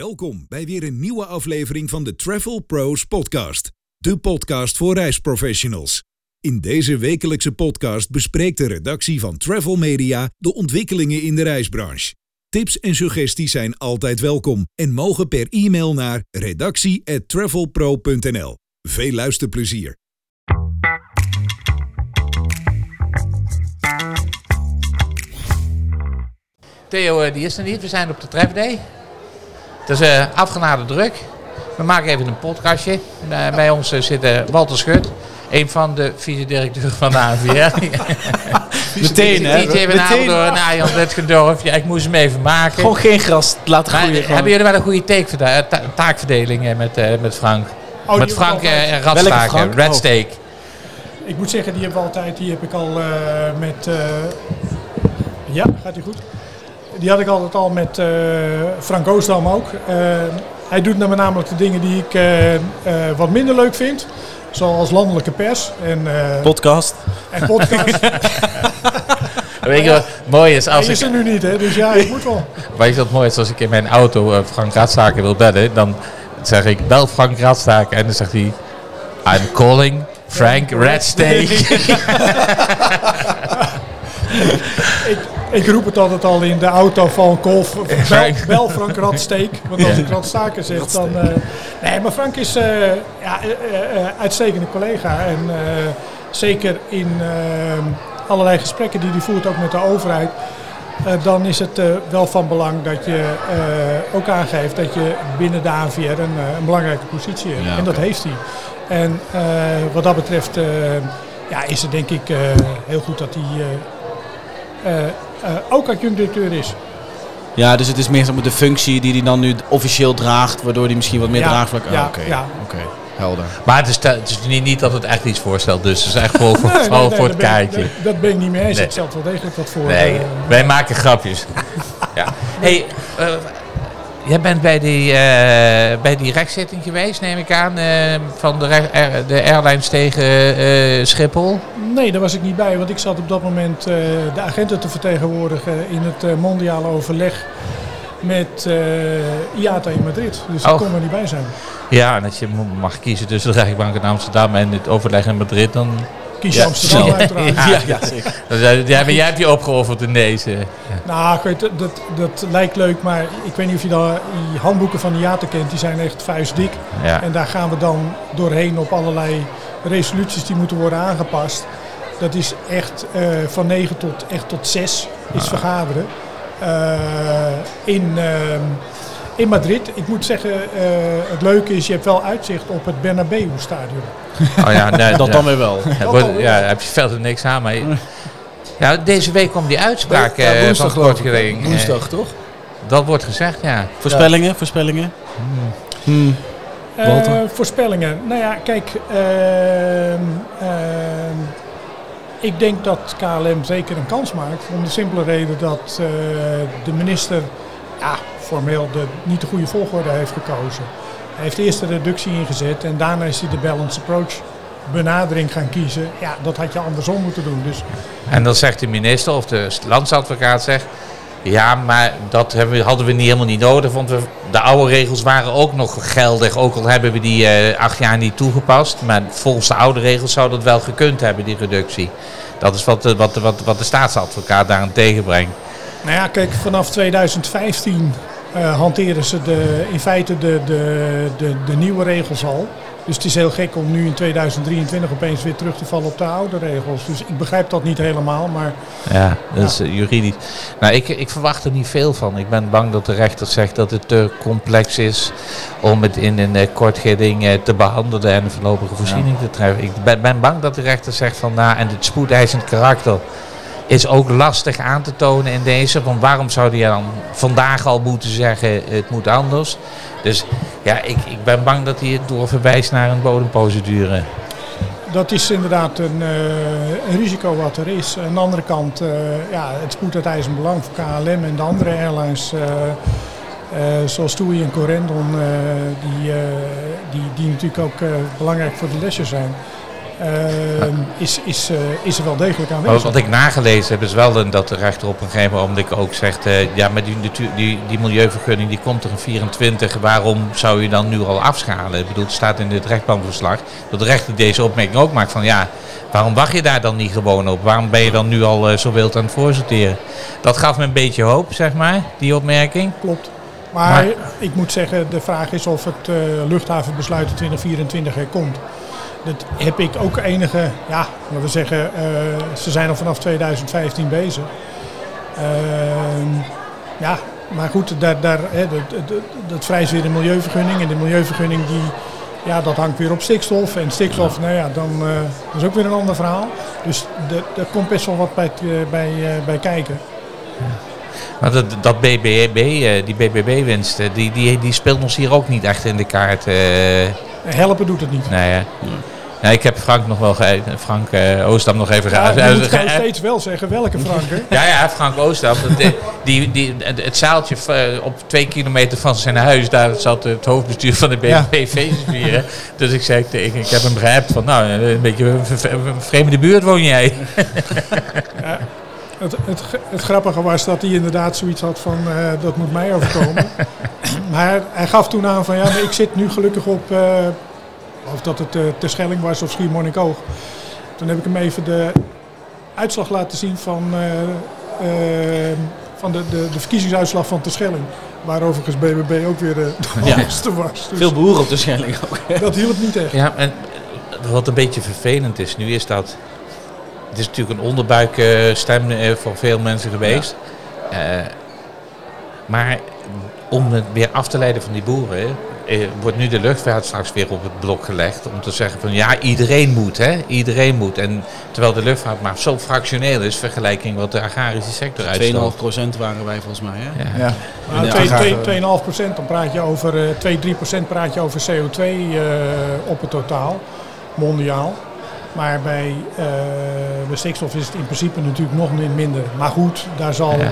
Welkom bij weer een nieuwe aflevering van de Travel Pros Podcast, de podcast voor reisprofessionals. In deze wekelijkse podcast bespreekt de redactie van Travel Media de ontwikkelingen in de reisbranche. Tips en suggesties zijn altijd welkom en mogen per e-mail naar redactie@travelpro.nl. Veel luisterplezier. Theo eh, die is er niet, we zijn op de trefday. Is uh, afgenade druk. We maken even een podcastje. Uh, bij ons uh, zit Walter Schut, een van de vice-directeuren van de ANVR. Meteen, hè? Niet even Meteen. door een Arjan. Ja, ik moest hem even maken. Gewoon geen gras laten groeien. gewoon. hebben jullie wel een goede taakverde- ta- taakverdeling eh, met, eh, met Frank? Oh, met Frank eh, altijd. Radstaken, Frank? Red Oh. Steak. Ik moet zeggen, die hebben we altijd, die heb ik al eh, met. eh, ja, gaat die goed? Die had ik altijd al met eh, Frank Oostdam ook. Eh, hij doet nou namelijk de dingen die ik eh, eh, wat minder leuk vind. Zoals landelijke pers en, eh Podcast. en podcast. Weet je wat mooi is? Hij Als is ik, er nu niet, hè? dus ja, ik moet wel. weet je wat mooi is? Als ik in mijn auto Frank Radstaken wil bellen, dan zeg ik bel Frank Radstaken en dan zegt hij I'm calling Frank Red Steak. Ik roep het altijd al in de auto van Golf. Bel, Frank. bel Frank Radsteek. Want als ik Radstaken zeg, dan... eh, nee, maar Frank is eh, ja, eh, uitstekende collega. En zeker in allerlei gesprekken die hij voert, ook met de overheid... dan is het wel van belang dat je ook aangeeft dat je binnen de ANVR een, een belangrijke positie hebt. Ja, en dat heeft hij. En wat dat betreft ja, is het denk ik heel goed dat hij... eh, eh, ook adjunct-directeur is. Ja, dus het is meer de functie die hij dan nu officieel draagt, waardoor hij misschien wat meer Ja, draagvlak... Ah, ja, Oké, ja. helder. Maar het is, het is niet, niet dat het echt iets voorstelt, dus het is echt voor, voor, Nee, nee, vooral nee, voor het ik- kijkje. Dat, dat ben ik niet mee eens. Nee. Ik stelt wel degelijk wat voor. Nee, eh, wij maken grapjes. ja. Hey, eh, jij bent bij die, eh, bij die rechtszitting geweest, neem ik aan, eh, van de, de airlines tegen eh, Schiphol. nee, daar was ik niet bij, want ik zat op dat moment de agenten te vertegenwoordigen in het mondiale overleg met IATA in Madrid. Dus ik Oh. kon er niet bij zijn. Ja, en als je mag kiezen tussen de rechtbank in Amsterdam en het overleg in Madrid, dan... Kies Ja, Amsterdam snel. uiteraard. Ja. Ja, ja zeker. ja, maar jij hebt je opgeofferd in deze. Nou, ik weet, dat, dat, lijkt leuk, maar ik weet niet of je dan die handboeken van de IATA kent. Die zijn echt vuistdik. Ja. En daar gaan we dan doorheen op allerlei resoluties die moeten worden aangepast. Dat is echt eh, van 9 tot, echt tot 6 is vergaderen. Eh, in, ehm, in Madrid. Ik moet zeggen, eh, het leuke is, je hebt wel uitzicht op het Bernabeu-stadion. Oh ja, nee, Dat ja. dan weer wel. Ja, wordt- ja, daar heb je verder niks aan. Maar ja, deze week komt die uitspraak Ja, eh, woensdag van. Kortgeding. Woensdag, toch? Dat wordt gezegd, ja. Voorspellingen, voorspellingen. Hmm. Walter? Eh, voorspellingen. Nou ja, kijk. ehm, ehm, ik denk dat KLM zeker een kans maakt. Om de simpele reden dat eh, de minister ja, formeel de, niet de goede volgorde heeft gekozen. Hij heeft eerst de reductie ingezet en daarna is hij de balanced approach benadering gaan kiezen. Ja, dat had je andersom moeten doen. Dus En dan zegt de minister of de landsadvocaat zegt... Ja, maar dat we, hadden we niet helemaal niet nodig, want we, de oude regels waren ook nog geldig. Ook al hebben we die eh, acht jaar niet toegepast. Maar volgens de oude regels zou dat wel gekund hebben, die reductie. Dat is wat de, wat, de- wat, wat de staatsadvocaat daaraan tegenbrengt. Nou ja, kijk, vanaf 2015 eh, hanteren ze de, in feite de, de, de, de nieuwe regels al. Dus het is heel gek om nu in 2023 opeens weer terug te vallen op de oude regels. Dus ik begrijp dat niet helemaal, maar Ja, dat is eh, juridisch. Nou, ik, ik verwacht er niet veel van. Ik ben bang dat de rechter zegt dat het te complex is om het in een kort geding eh, te behandelen en een voorlopige voorziening te treffen. Ik ben, ben bang dat de rechter zegt van nou, en het spoedeisend karakter is ook lastig aan te tonen in deze. Want waarom zou die dan vandaag al moeten zeggen het moet anders? Dus ja, ik, ik ben bang dat hij het doorverwijst naar een bodemprocedure. dat is inderdaad een, eh, risico wat er is. Aan de andere kant, eh, ja, het spoedt uit ijzeren belang voor KLM en de andere airlines. eh, zoals TUI en Corendon, die, die, die natuurlijk ook belangrijk voor de lesjes zijn. Ehm, is, is, eh, is er wel degelijk aanwezig. wat ik nagelezen heb is wel een- dat de rechter op een gegeven moment ook zegt, eh, ja, maar die, die, die milieuvergunning die komt er in 24, waarom zou je dan nu al afschalen? Ik bedoel, het staat in het rechtbankverslag dat de rechter deze opmerking ook maakt van, ja, waarom wacht je daar dan niet gewoon op? Waarom ben je dan nu al eh, zo wild aan het voorsorteren? Dat gaf me een beetje hoop, zeg maar, die opmerking. Klopt. Maar, Maar- ik moet zeggen, de vraag is of het eh, luchthavenbesluit in 2024 er komt. Dat heb ik ook enige, ja, laten we zeggen, eh, ze zijn al vanaf 2015 bezig. Ehm, ja, maar goed, daar, daar, hè, dat, dat, dat weer een milieuvergunning. En de milieuvergunning die, ja, dat hangt weer op stikstof. En stikstof, nou ja, dan eh, dat is ook weer een ander verhaal. Dus de- daar komt best wel wat bij, bij, eh, bij kijken. Maar dat, dat BBB, die BBB-winst, die, die, die speelt ons hier ook niet echt in de kaart. Helpen doet het niet. nee, hè. Ja, ik heb Frank nog wel ge Frank eh, Oostam nog even Ja, je moet steeds wel zeggen welke Frank, hè? Ja, ja, Frank Oostam. Die, die, die, het zaaltje eh, op twee kilometer van zijn huis, daar zat het hoofdbestuur van de Ja. Feestjes vieren. Dus ik zei tegen, ik heb hem begrijpt van, nou, een beetje een vreemde buurt woon jij. Het, het, het grappige was dat hij inderdaad zoiets had van eh, dat moet mij overkomen. maar hij gaf toen aan van ja, maar ik zit nu gelukkig op, eh, of dat het uh, Terschelling was of Schiermonnikoog. Toen heb ik hem even de uitslag laten zien van, eh, eh, van de, de, de verkiezingsuitslag van Terschelling. Waar overigens BBB ook weer eh, de Ja. hoogste was. Dus Veel boeren op de Schelling ook. dat hielp niet echt. Ja, en wat een beetje vervelend is nu, is dat. Het is natuurlijk een onderbuikstem eh, voor veel mensen geweest. Eh, maar om het weer af te leiden van die boeren, eh, wordt nu de luchtvaart straks weer op het blok gelegd. Om te zeggen van ja, iedereen moet, hè? Iedereen moet. En terwijl de luchtvaart maar zo fractioneel is, vergelijking wat de agrarische sector uitstoot. 2,5% waren wij volgens mij. Hè? Ja. Ja. Nou, Ja, twee- graag, twee- eh, 2,5 procent, dan praat je over eh, 2, 3 procent praat je over CO2 eh, op het totaal, mondiaal. Maar bij, eh, bij stikstof is het in principe natuurlijk nog min- minder. Maar goed, daar zal Ja.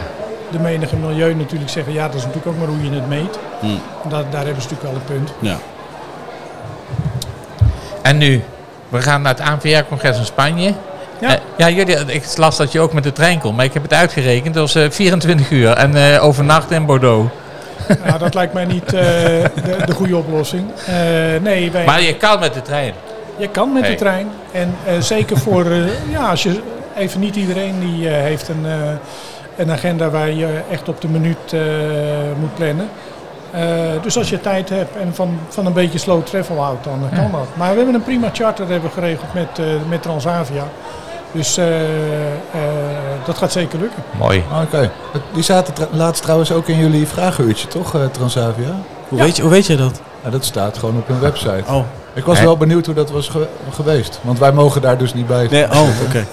de menige milieu natuurlijk zeggen, ja dat is natuurlijk ook maar hoe je het meet. Hm. Daar, daar hebben ze natuurlijk wel een punt. Ja. En nu, we gaan naar het ANVR-congres in Spanje. Ja. Eh, ja, jullie, ik las dat je ook met de trein komt, maar ik heb het uitgerekend. Dat was eh, 24 uur en eh overnacht in Bordeaux. Nou, dat lijkt mij niet eh, de, de goede oplossing. Eh, nee, wij, Maar je kan met de trein. Je kan met Hey. de trein. En eh, zeker voor, eh, ja, als je even niet iedereen die eh, heeft een, eh, een agenda waar je echt op de minuut eh, moet plannen. Eh, dus als je tijd hebt en van, van een beetje slow travel houdt, dan kan dat. Maar we hebben een prima charter hebben we geregeld met, eh, met Transavia. Dus eh, eh, dat gaat zeker lukken. Mooi. Oké. Die zaten tra- laatst trouwens ook in jullie vragenuurtje, toch, eh, Transavia? Hoe, weet je, hoe weet je dat? Ja, dat staat gewoon op hun website. Oh, Ik was wel benieuwd hoe dat was ge- geweest. Want wij mogen daar dus niet bij. nee, oh oké.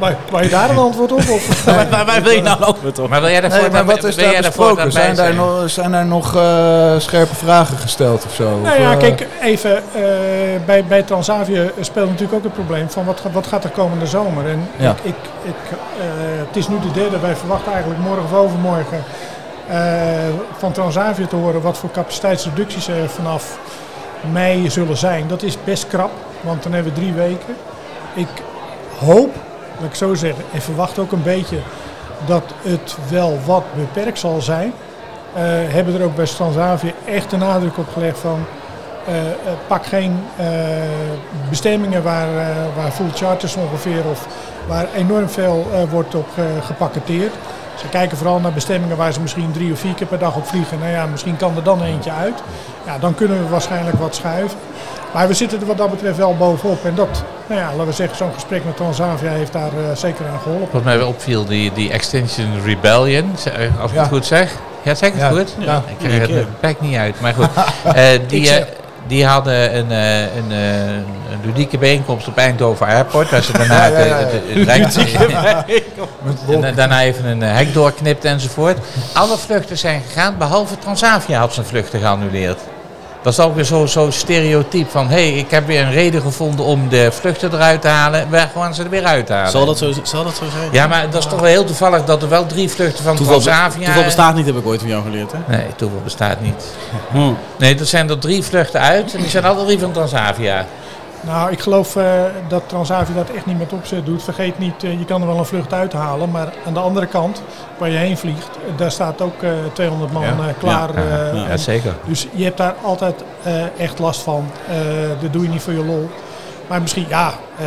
Maar, maar je daar een antwoord op? Of? Waar wil je nou over toch? Maar wil jij daarvoor, Nee, maar wat is daar besproken? Zijn daar, nog, zijn daar nog eh, scherpe vragen gesteld of zo? Nou Of, ja, eh, kijk, even, eh, bij, bij Transavia speelt natuurlijk ook het probleem van wat, gaat- wat gaat er komende zomer. En Ja. ik, ik, ik, eh, het is nu de derde, wij verwachten eigenlijk morgen of overmorgen van Transavia te horen wat voor capaciteitsreducties er vanaf mei zullen zijn. Dat is best krap, want dan hebben we drie weken. Ik hoop, laat ik zo zeggen, en verwacht ook een beetje dat het wel wat beperkt zal zijn. Eh, hebben er ook bij Transavia echt de nadruk op gelegd van eh, eh, pak geen eh, bestemmingen waar, eh, waar full charters ongeveer of waar enorm veel eh, wordt op eh, gepakketeerd. Ze kijken vooral naar bestemmingen waar ze misschien drie of vier keer per dag op vliegen. Nou ja, misschien kan er dan eentje uit. Ja, dan kunnen we waarschijnlijk wat schuiven. Maar we zitten er wat dat betreft wel bovenop. En dat, nou ja, laten we zeggen, zo'n gesprek met Transavia heeft daar eh, zeker aan geholpen. Wat mij wel opviel, die, die Extinction Rebellion, eh, als ik Ja. het goed zeg. Ja, zeg ik het Ja. goed? Ja. Ik krijg het mijn bek niet uit, maar goed. Eh, die, eh, die hadden een, eh, een, eh, een ludieke bijeenkomst op Eindhoven Airport. Waar ze daarna Ja, ja, ja, en daarna even een eh, hek doorknipt enzovoort. Alle vluchten zijn gegaan, behalve Transavia had zijn vluchten geannuleerd. Dat is ook weer zo'n zo stereotype van, hé, hey, ik heb weer een reden gevonden om de vluchten eruit te halen. We gaan ze er weer uithalen. Zal dat, zo, zal dat zo zijn? Ja, maar dat is toch wel heel toevallig dat er wel drie vluchten van Toeval, Transavia... toeval bestaat niet, heb ik ooit van jou geleerd. Hè? Nee, toeval bestaat niet. Hm. Nee, er zijn er drie vluchten uit en die zijn alle drie van Transavia. Nou, ik geloof eh, dat Transavia dat echt niet met opzet doet. Vergeet niet, eh, je kan er wel een vlucht uithalen, maar aan de andere kant, waar je heen vliegt, eh, daar staat ook eh 200 man Ja. klaar. Ja, eh, ja, zeker. Dus je hebt daar altijd eh, echt last van. Eh, dat doe je niet voor je lol. Maar misschien, ja, eh,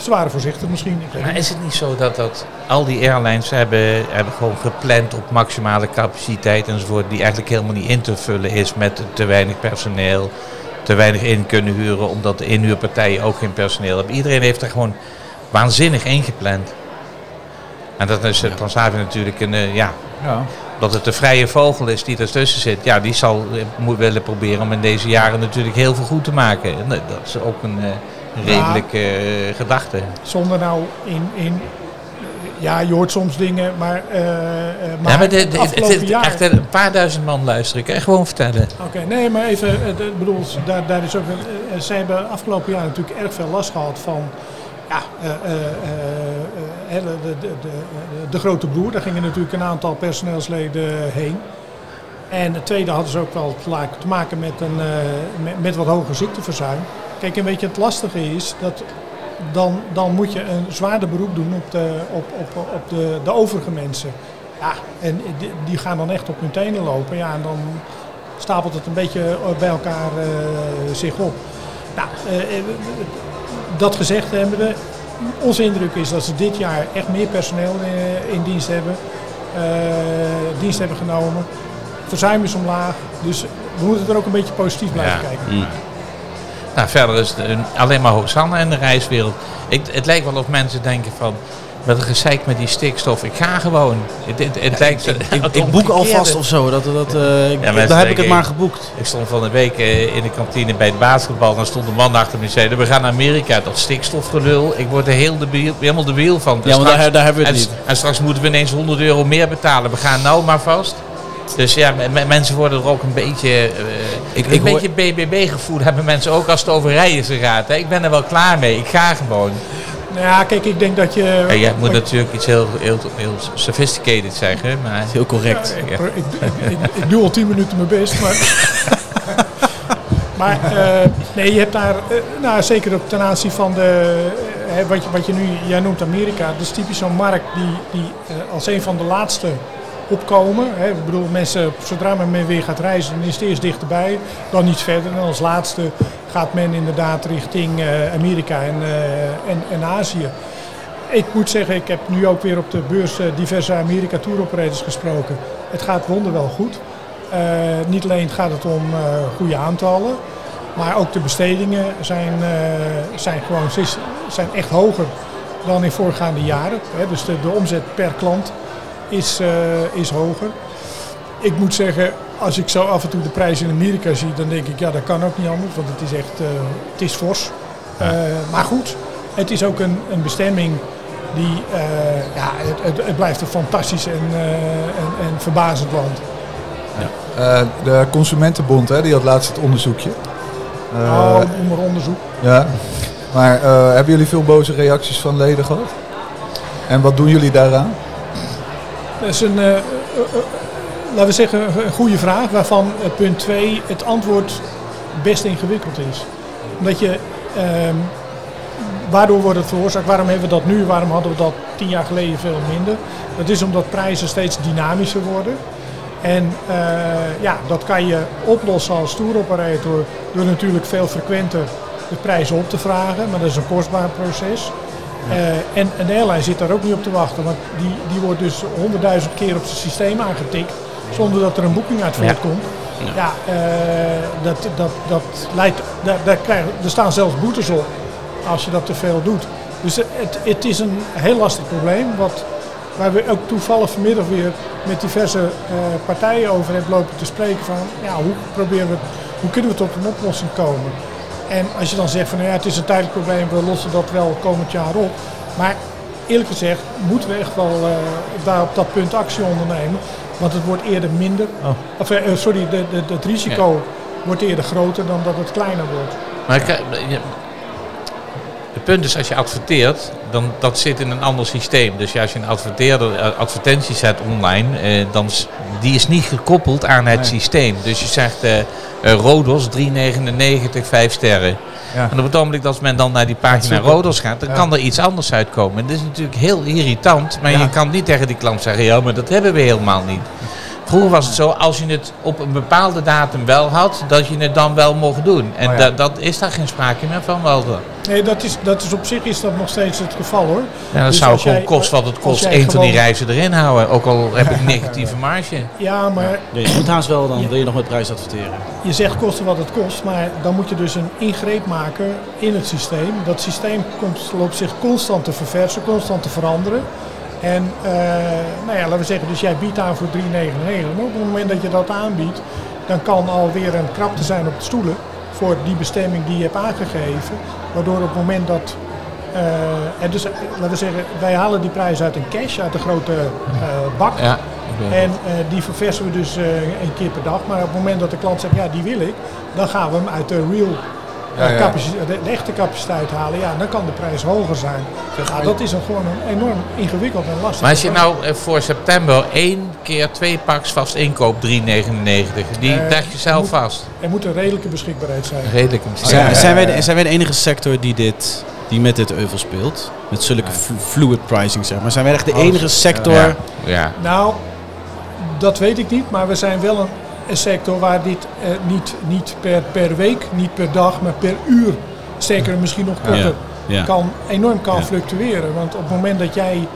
ze waren voorzichtig misschien. Maar is het niet zo dat, dat al die airlines hebben, hebben gewoon gepland op maximale capaciteit enzovoort, die eigenlijk helemaal niet in te vullen is met te weinig personeel, te weinig in kunnen huren, omdat de inhuurpartijen ook geen personeel hebben. Iedereen heeft er gewoon waanzinnig ingepland. En dat is het Transavia natuurlijk een, eh, ja, Ja. dat het de vrije vogel is die ertussen zit. Ja, die zal eh, moet willen proberen om in deze jaren natuurlijk heel veel goed te maken. En dat is ook een eh, Ja. redelijke eh, gedachte. Zonder nou in, in. Ja, je hoort soms dingen, maar. eh, eh, maar, ja, maar de, de- het het, jaar. echt een paar duizend man luisteren. Ik gewoon vertellen. Oké, nee, maar even, eh, ik bedoel, daar, daar is ook, een- eh, ze hebben afgelopen jaar natuurlijk erg veel last gehad van, ja, eh, eh, eh, eh, de, de, de, grote broer. Daar gingen natuurlijk een aantal personeelsleden heen. En het tweede hadden ze ook wel te maken met, een, eh, met, met wat hoger ziekteverzuim. Kijk, en weet je, het lastige is dat dan, dan moet je een zwaarder beroep doen op de, op, op, op de, de overige mensen. Ja, en die, die gaan dan echt op hun tenen lopen. Ja, en dan stapelt het een beetje bij elkaar eh, zich op. Nou, eh, eh, dat gezegd hebbende, onze indruk is dat ze dit jaar echt meer personeel eh, in dienst hebben, eh, dienst hebben genomen. Verzuim is omlaag, dus we moeten er ook een beetje positief blijven Ja. kijken. Nou, verder is het een- alleen maar hoogzanne in de reiswereld. Ik, het lijkt wel of mensen denken van... Wat een gezeik met die stikstof. Ik ga gewoon. Het, het, het lijkt Ik, boek alvast of zo. Dat, dat, eh, ik- daar heb ik het maar geboekt. Ik stond van de week eh, in de kantine bij het basketbal. En dan stond een man achter me en zei... We gaan naar Amerika. Dat stikstofgelul. Ik word er heel de helemaal de wiel van. En Ja, maar straks- daar, daar hebben we het en, niet. en straks moeten we ineens 100 euro meer betalen. We gaan nou maar vast. Dus ja, me- me- mensen worden er ook een beetje... eh, Ik- een ik hoor- beetje BBB-gevoel hebben mensen ook als het over reizen gaat. Hè. Ik ben er wel klaar mee. Ik ga gewoon. Nou ja, kijk, ik denk dat je... En jij moet natuurlijk iets heel, heel, heel sophisticated zeggen. Maar Heel correct. Ik, ik, ik, ik, ik doe al tien minuten mijn best, maar... maar eh, nee, je hebt daar, eh, nou zeker ook ten aanzien van de, wat, je, wat je nu, jij noemt Amerika, dat is typisch zo'n markt die, die als een van de laatste opkomen. Hè. Ik bedoel, mensen, zodra men weer gaat reizen, dan is het eerst dichterbij, dan iets verder. En als laatste gaat men inderdaad richting eh, Amerika en, eh, en, en Azië. Ik moet zeggen, ik heb nu ook weer op de beurs eh, diverse Amerika Tour operators gesproken. Het gaat wonderwel goed. Niet alleen gaat het om eh, goede aantallen, maar ook de bestedingen zijn, zijn, gewoon, zijn echt hoger dan in voorgaande jaren. Hè. Dus de, de omzet per klant is, eh, is hoger. Ik moet zeggen, als ik zo af en toe de prijzen in Amerika zie, dan denk ik, ja, dat kan ook niet anders, want het is echt, eh, het is fors. Eh, maar goed, het is ook een, een bestemming die, ja, het, het, het blijft een fantastisch en, en, en verbazend land. Eh, de Consumentenbond, hè, die had laatst het onderzoekje. Oh, om er onderzoek. Ja. Maar hebben jullie veel boze reacties van leden gehad? En wat doen jullie daaraan? Dat is een, eh, eh, eh, laten we zeggen, een goede vraag, waarvan punt 2 het antwoord best ingewikkeld is. Omdat je, ehm, waardoor wordt het veroorzaakt? Waarom hebben we dat nu? Waarom hadden we dat tien jaar geleden veel minder? Dat is omdat prijzen steeds dynamischer worden. En ja, dat kan je oplossen als touroperator door natuurlijk veel frequenter de prijzen op te vragen. Maar dat is een kostbaar proces. Eh, en een airline zit daar ook niet op te wachten, want die, die wordt dus honderdduizend keer op zijn systeem aangetikt zonder dat er een boeking uit Ja. voortkomt. Ja, eh, dat, dat, dat leidt, daar, daar krijg, er staan zelfs boetes op als je dat te veel doet. Dus het, het is een heel lastig probleem, wat, waar we ook toevallig vanmiddag weer met diverse eh, partijen over hebben lopen te spreken van ja, hoe, proberen we, hoe kunnen we tot een oplossing komen. En als je dan zegt van nou ja, het is een tijdelijk probleem, we lossen dat wel komend jaar op. Maar eerlijk gezegd moeten we echt wel eh, daar op dat punt actie ondernemen. Want het wordt eerder minder. Of, eh, sorry, de, de, het risico wordt eerder groter dan dat het kleiner wordt. Maar ik- het punt is, als je adverteert, dan dat zit in een ander systeem. Dus ja, als je een adverteerder, eh, advertentie zet online, eh, dan is, die is niet gekoppeld aan het Nee. systeem. Dus je zegt eh Rodos 3,99, 5 sterren. Ja. En op het ogenblik dat men dan naar die pagina. Rodos gaat, dan Ja. kan er iets anders uitkomen. En dat is natuurlijk heel irritant, maar Ja. je kan niet tegen die klant zeggen, ja, maar dat hebben we helemaal niet. Vroeger was het zo, als je het op een bepaalde datum wel had, dat je het dan wel mocht doen. En Oh ja. da- dat is daar geen sprake meer van. Dan. Nee, dat is, dat is op zich is dat nog steeds het geval hoor. Ja, dan Dus zou gewoon jij- kost wat het kost, één van die reizen erin houden. Ook al heb ik negatieve marge. Ja, maar Nee, je moet haast wel, dan wil je nog met prijs adverteren. je zegt kosten wat het kost, maar dan moet je dus een ingreep maken in het systeem. Dat systeem komt, loopt zich constant te verversen, constant te veranderen. En eh, nou ja, laten we zeggen, dus jij biedt aan voor 3,99. Maar op het moment dat je dat aanbiedt, dan kan alweer een krapte zijn op de stoelen voor die bestemming die je hebt aangegeven. Waardoor op het moment dat, eh, en dus laten we zeggen, wij halen die prijs uit een cash, uit een grote eh, bak. Ja, En die verversen we dus een keer per dag. Maar op het moment dat de klant zegt, ja, die wil ik, dan gaan we hem uit de real Ja, de, de echte capaciteit halen. Ja, dan kan de prijs hoger zijn. Ja, dat is een, gewoon een enorm ingewikkeld en lastig. Maar als je nou eh, voor september één keer twee paks vast inkoop, 3,99. Die Eh, leg je zelf moet- vast. Er moet een redelijke beschikbaarheid zijn. Redelijk. Zijn, wij de, zijn wij de enige sector die, dit, die met dit euvel speelt? Met zulke flu- fluid pricing, zeg maar. Zijn wij echt de enige sector? Ja, ja. Nou, dat weet ik niet. Maar we zijn wel een, een sector waar dit eh, niet, niet per, per week, niet per dag, maar per uur, zeker misschien nog korter, Ja. kan, enorm kan Ja. fluctueren. Want op het moment dat jij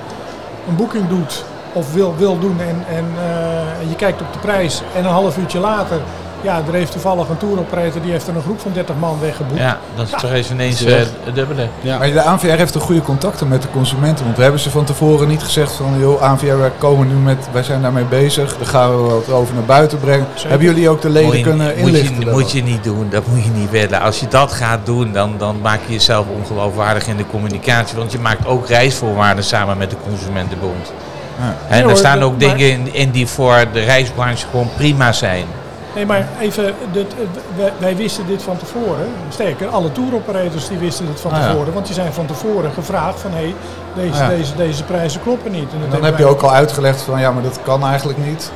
een boeking doet of wil, wil doen en, en eh, je kijkt op de prijs en een half uurtje later, ja, er heeft toevallig een touroperator die heeft er een groep van 30 man weggeboekt. ja, dat is toch eens ineens het dubbele. Ja. Maar de ANVR heeft toch goede contacten met de consumenten? Want we hebben ze van tevoren niet gezegd van... joh, ANVR, wij komen nu met... wij zijn daarmee bezig. Dan gaan we wat over naar buiten brengen. Zeker. Hebben jullie ook de leden Moet je, kunnen moet, inlichten? je, daarover? moet je niet doen, dat moet je niet willen. Als je dat gaat doen, dan, dan maak je jezelf ongeloofwaardig in de communicatie. Want je maakt ook reisvoorwaarden samen met de Consumentenbond. Ja. En er staan ook dingen in, in die voor de reisbranche gewoon prima zijn. Nee, maar even, dit, wij, wij wisten dit van tevoren. Sterker, alle touroperators die wisten dit van Ah, ja. tevoren. Want die zijn van tevoren gevraagd van hé, hey, deze, Ah, ja. deze, deze prijzen kloppen niet. En, dan heb je ook al uitgelegd van... ja, maar dat kan eigenlijk niet.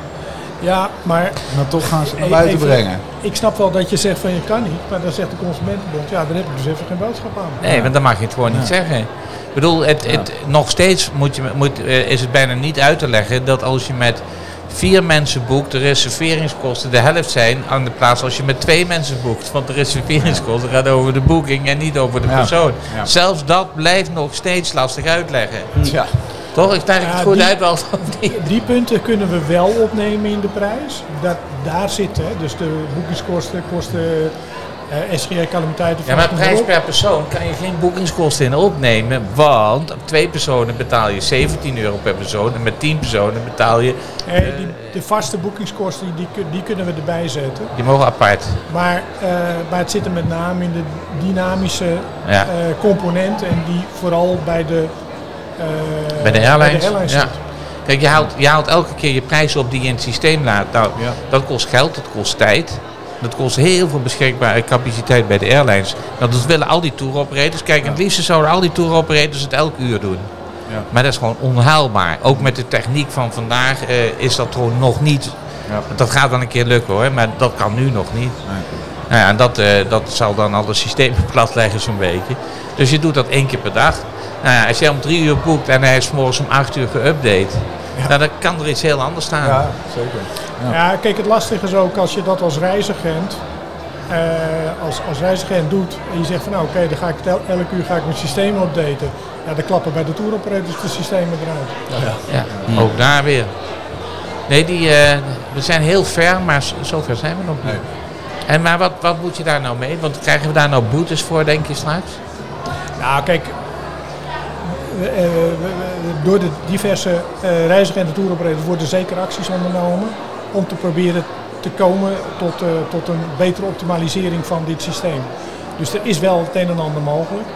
Ja, maar En dan toch gaan ze het naar Even- buiten brengen. ik snap wel dat je zegt van je kan niet. Maar dan zegt de Consumentenbond, ja, daar heb ik dus even geen boodschap aan. Nee, want dan mag je het gewoon niet zeggen. Ik bedoel, het, het, nog steeds moet je, moet, eh, is het bijna niet uit te leggen dat als je met vier mensen boekt, de reserveringskosten de helft zijn aan de plaats als je met twee mensen boekt. Want de reserveringskosten gaan over de boeking en niet over de Ja. persoon. Ja. Zelfs dat blijft nog steeds lastig uitleggen. Ja. Toch? Ik leg het goed die- uit wel? Die punten kunnen we wel opnemen in de prijs. Dat, daar zitten, hè, dus de boekingskosten, kosten, eh SGR calamiteiten. Ja, maar prijs per persoon kan je geen boekingskosten in opnemen. Want op twee personen betaal je 17 euro per persoon. En met 10 personen betaal je. Eh, die, de vaste boekingskosten die, die kunnen we erbij zetten. Die mogen apart. Maar, eh, maar het zit er met name in de dynamische Ja. eh, component en die vooral bij de, eh, Bij de airlines. airlines ja. zit. Kijk, je haalt, je haalt elke keer je prijs op die je in het systeem laat. Nou, Ja. dat kost geld, dat kost tijd. Dat kost heel veel beschikbare capaciteit bij de airlines. Nou, dat willen al die touroperators. Kijk, het liefst zouden al die touroperators het elk uur doen. Ja. Maar dat is gewoon onhaalbaar. Ook met de techniek van vandaag eh, is dat gewoon nog niet. Ja. Dat gaat wel een keer lukken hoor, maar dat kan nu nog niet. Nou ja, en dat, eh, dat zal dan al de systemen platleggen zo'n beetje. Dus je doet dat één keer per dag. Nou ja, als jij om drie uur boekt en hij is morgens om acht uur geüpdate, nou, dan kan er iets heel anders staan. Ja, zeker. Ja, kijk, het lastige is ook als je dat als reisagent, eh, als, als reisagent doet en je zegt van nou oké, dan ga ik tel- elk uur ga ik mijn systeem updaten. Ja, dan klappen bij de touroperators de systemen eruit. Ja, ook daar weer. Nee, die, eh, we zijn heel ver, maar zover zijn we nog niet. Nee. En maar wat, wat moet je daar nou mee? Want krijgen we daar nou boetes voor, denk je straks? Nou, kijk, door de diverse eh reisagenten touroperators worden zeker acties ondernomen om te proberen te komen tot, eh, tot een betere optimalisering van dit systeem. Dus er is wel het een en ander mogelijk.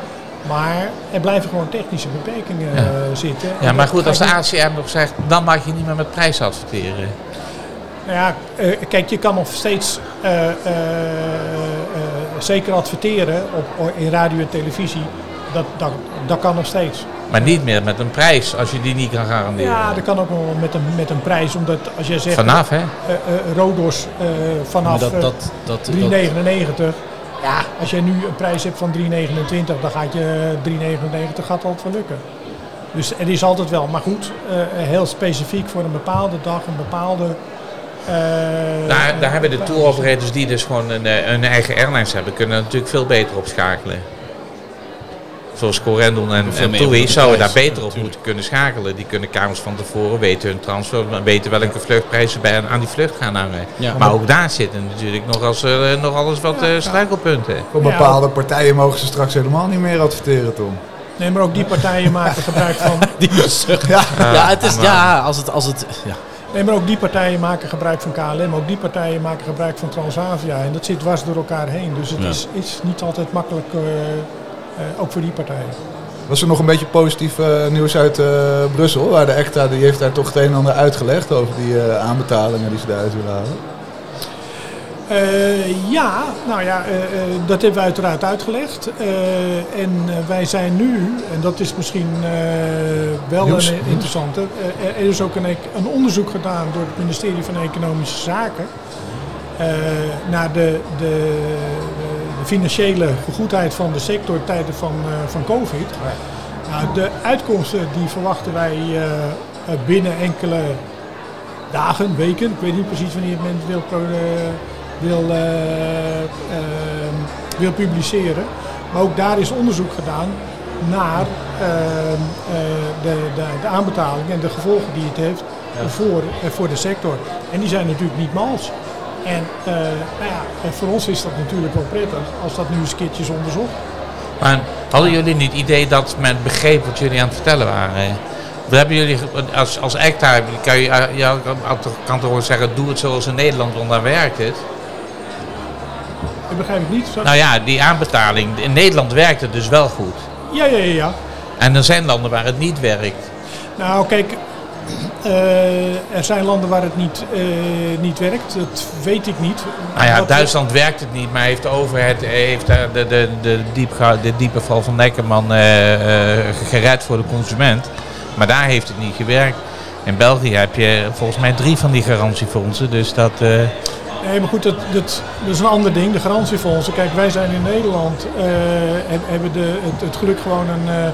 Maar er blijven gewoon technische beperkingen Ja. eh, zitten. Ja, En maar goed, als de ACM nog zegt, dan mag je niet meer met prijs adverteren. Nou ja, eh, kijk, je kan nog steeds eh, eh, eh, zeker adverteren op, in radio en televisie dat, dat, dat kan nog steeds. Maar niet meer met een prijs als je die niet kan garanderen. Ja, dat kan ook wel met een, met een prijs, omdat als jij zegt... Vanaf, hè? eh, eh, Rodos eh, vanaf dat, dat, dat, dat, 3,99. Ja, als jij nu een prijs hebt van 3,29, dan gaat je 3,99 gaat altijd wel lukken. Dus er is altijd wel, maar goed, eh, heel specifiek voor een bepaalde dag, een bepaalde... eh, Daar, daar hebben de tour operators die dus gewoon een, een eigen airlines hebben, kunnen natuurlijk veel beter op schakelen. Zoals Corendon en, en de zouden daar beter op natuurlijk. moeten kunnen schakelen. Die kunnen kamers van tevoren weten hun transfer, weten welke vluchtprijzen bij, aan die vlucht gaan hangen. Ja. maar ook daar zitten natuurlijk nog, als, eh, nog alles wat eh, struikelpunten. Voor bepaalde partijen mogen ze straks helemaal niet meer adverteren, Tom. Nee, maar ook die partijen maken gebruik van... Die. Ja. Ja, het is, ja, als het, als het, ja. Nee, maar ook die partijen maken gebruik van KLM. Ook die partijen maken gebruik van Transavia. En dat zit dwars door elkaar heen. Dus het Ja. is, is niet altijd makkelijk, eh, ook voor die partijen. Was er nog een beetje positief eh, nieuws uit eh, Brussel? Waar de ECTA die heeft daar toch het een en ander uitgelegd over die eh, aanbetalingen die ze daaruit willen halen. Eh, ja, nou ja, eh, eh, dat hebben we uiteraard uitgelegd. Eh, en eh, wij zijn nu, en dat is misschien eh, wel Nieuws, een interessante, eh, er is ook een, ec- een onderzoek gedaan door het ministerie van Economische Zaken eh, naar de, de, de financiële gegoedheid van de sector tijden van, eh, van COVID. Nou, de uitkomsten die verwachten wij eh, eh, binnen enkele dagen, weken, ik weet niet precies wanneer men het wil, eh, wil, ehm, wil publiceren. Maar ook daar is onderzoek gedaan naar de, de, de aanbetaling en de gevolgen die het heeft voor, voor de sector. En die zijn natuurlijk niet mals. En eh, nou ja, voor ons is dat natuurlijk wel prettig als dat nu eens een keertje is onderzocht. Maar hadden jullie niet het idee dat men begreep wat jullie aan het vertellen waren? Of hebben jullie, als, als ECTA, kan je, eh, ja, kan toch- kan toch wel zeggen, doe het zoals in Nederland, want daar werkt het. Dat begrijp ik niet. Nou ja, die aanbetaling, in Nederland werkt het dus wel goed. Ja, ja, ja, ja. En er zijn landen waar het niet werkt. Nou, kijk, er zijn landen waar het niet, eh, niet werkt. Dat weet ik niet. Nou ja, Duitsland werkt het niet, maar heeft de overheid eh, heeft daar de, de, de, diepga- de diepe val van Neckerman eh, eh, gered voor de consument. Maar daar heeft het niet gewerkt. In België heb je volgens mij drie van die garantiefondsen. Dus dat. eh, Nee, maar goed, dat, dat, dat is een ander ding. De garantiefondsen. Kijk, wij zijn in Nederland, eh, heb- hebben de, het, het geluk gewoon een,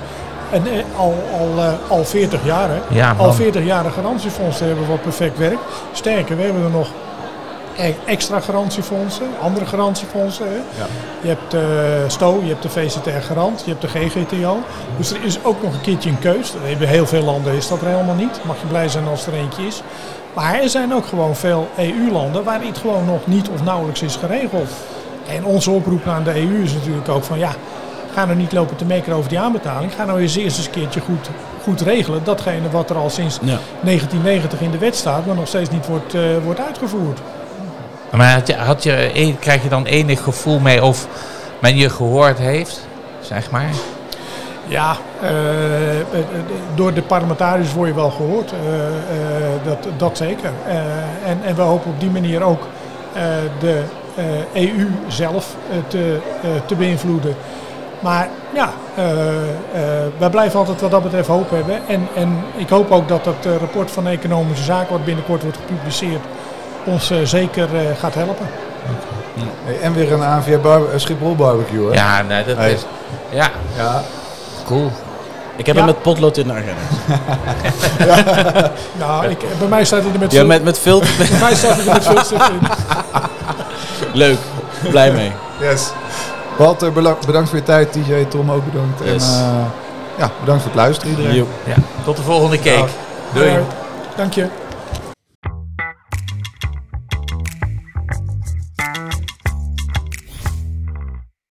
een, eh, al, al, eh, al 40 jaar. Hè? Ja, al man. 40 jaar een garantiefonds te hebben wat perfect werkt. Sterker, we hebben er nog e- extra garantiefondsen, andere garantiefondsen. Hè? Je hebt uh, STO, je hebt de VZR Garant, je hebt de GGTO. Dus er is ook nog een keertje een keus. Hebben heel veel landen is dat er helemaal niet. Mag je blij zijn als er eentje is. Maar er zijn ook gewoon veel EU-landen waar het gewoon nog niet of nauwelijks is geregeld. En onze oproep aan de EU is natuurlijk ook van ja, ga nou niet lopen te mekkeren over die aanbetaling. Ga nou eens eerst eens een keertje goed, goed regelen. Datgene wat er al sinds Ja. 1990 in de wet staat, maar nog steeds niet wordt, uh, wordt uitgevoerd. Maar had je, had je, krijg je dan enig gevoel mee of men je gehoord heeft, zeg maar? Ja, uh, door de parlementariërs word je wel gehoord. Uh, uh, dat, dat zeker. en, en we hopen op die manier ook de EU zelf te, te beïnvloeden. Maar ja, wij blijven altijd wat dat betreft hoop hebben. En, en ik hoop ook dat dat rapport van Economische Zaken, wat binnenkort wordt gepubliceerd, ons zeker gaat helpen. Hey, en weer een ANVR bar Schiphol barbecue, hè? Ja, nee, dat Hey. is... Ja, Ja. cool. Ik heb Ja. hem met potlood in de agenda. Nou, ik, bij mij staat hij er met Ja, veel, met, met veel... bij mij staat hij er met veel in. Leuk. Blij mee. Yes. Walter, bela- bedankt voor je tijd. TJ, Tom ook bedankt. Yes. En uh, ja, bedankt voor het luisteren iedereen. Ja. Tot de volgende cake. Ja. Doei. Alright. Dank je.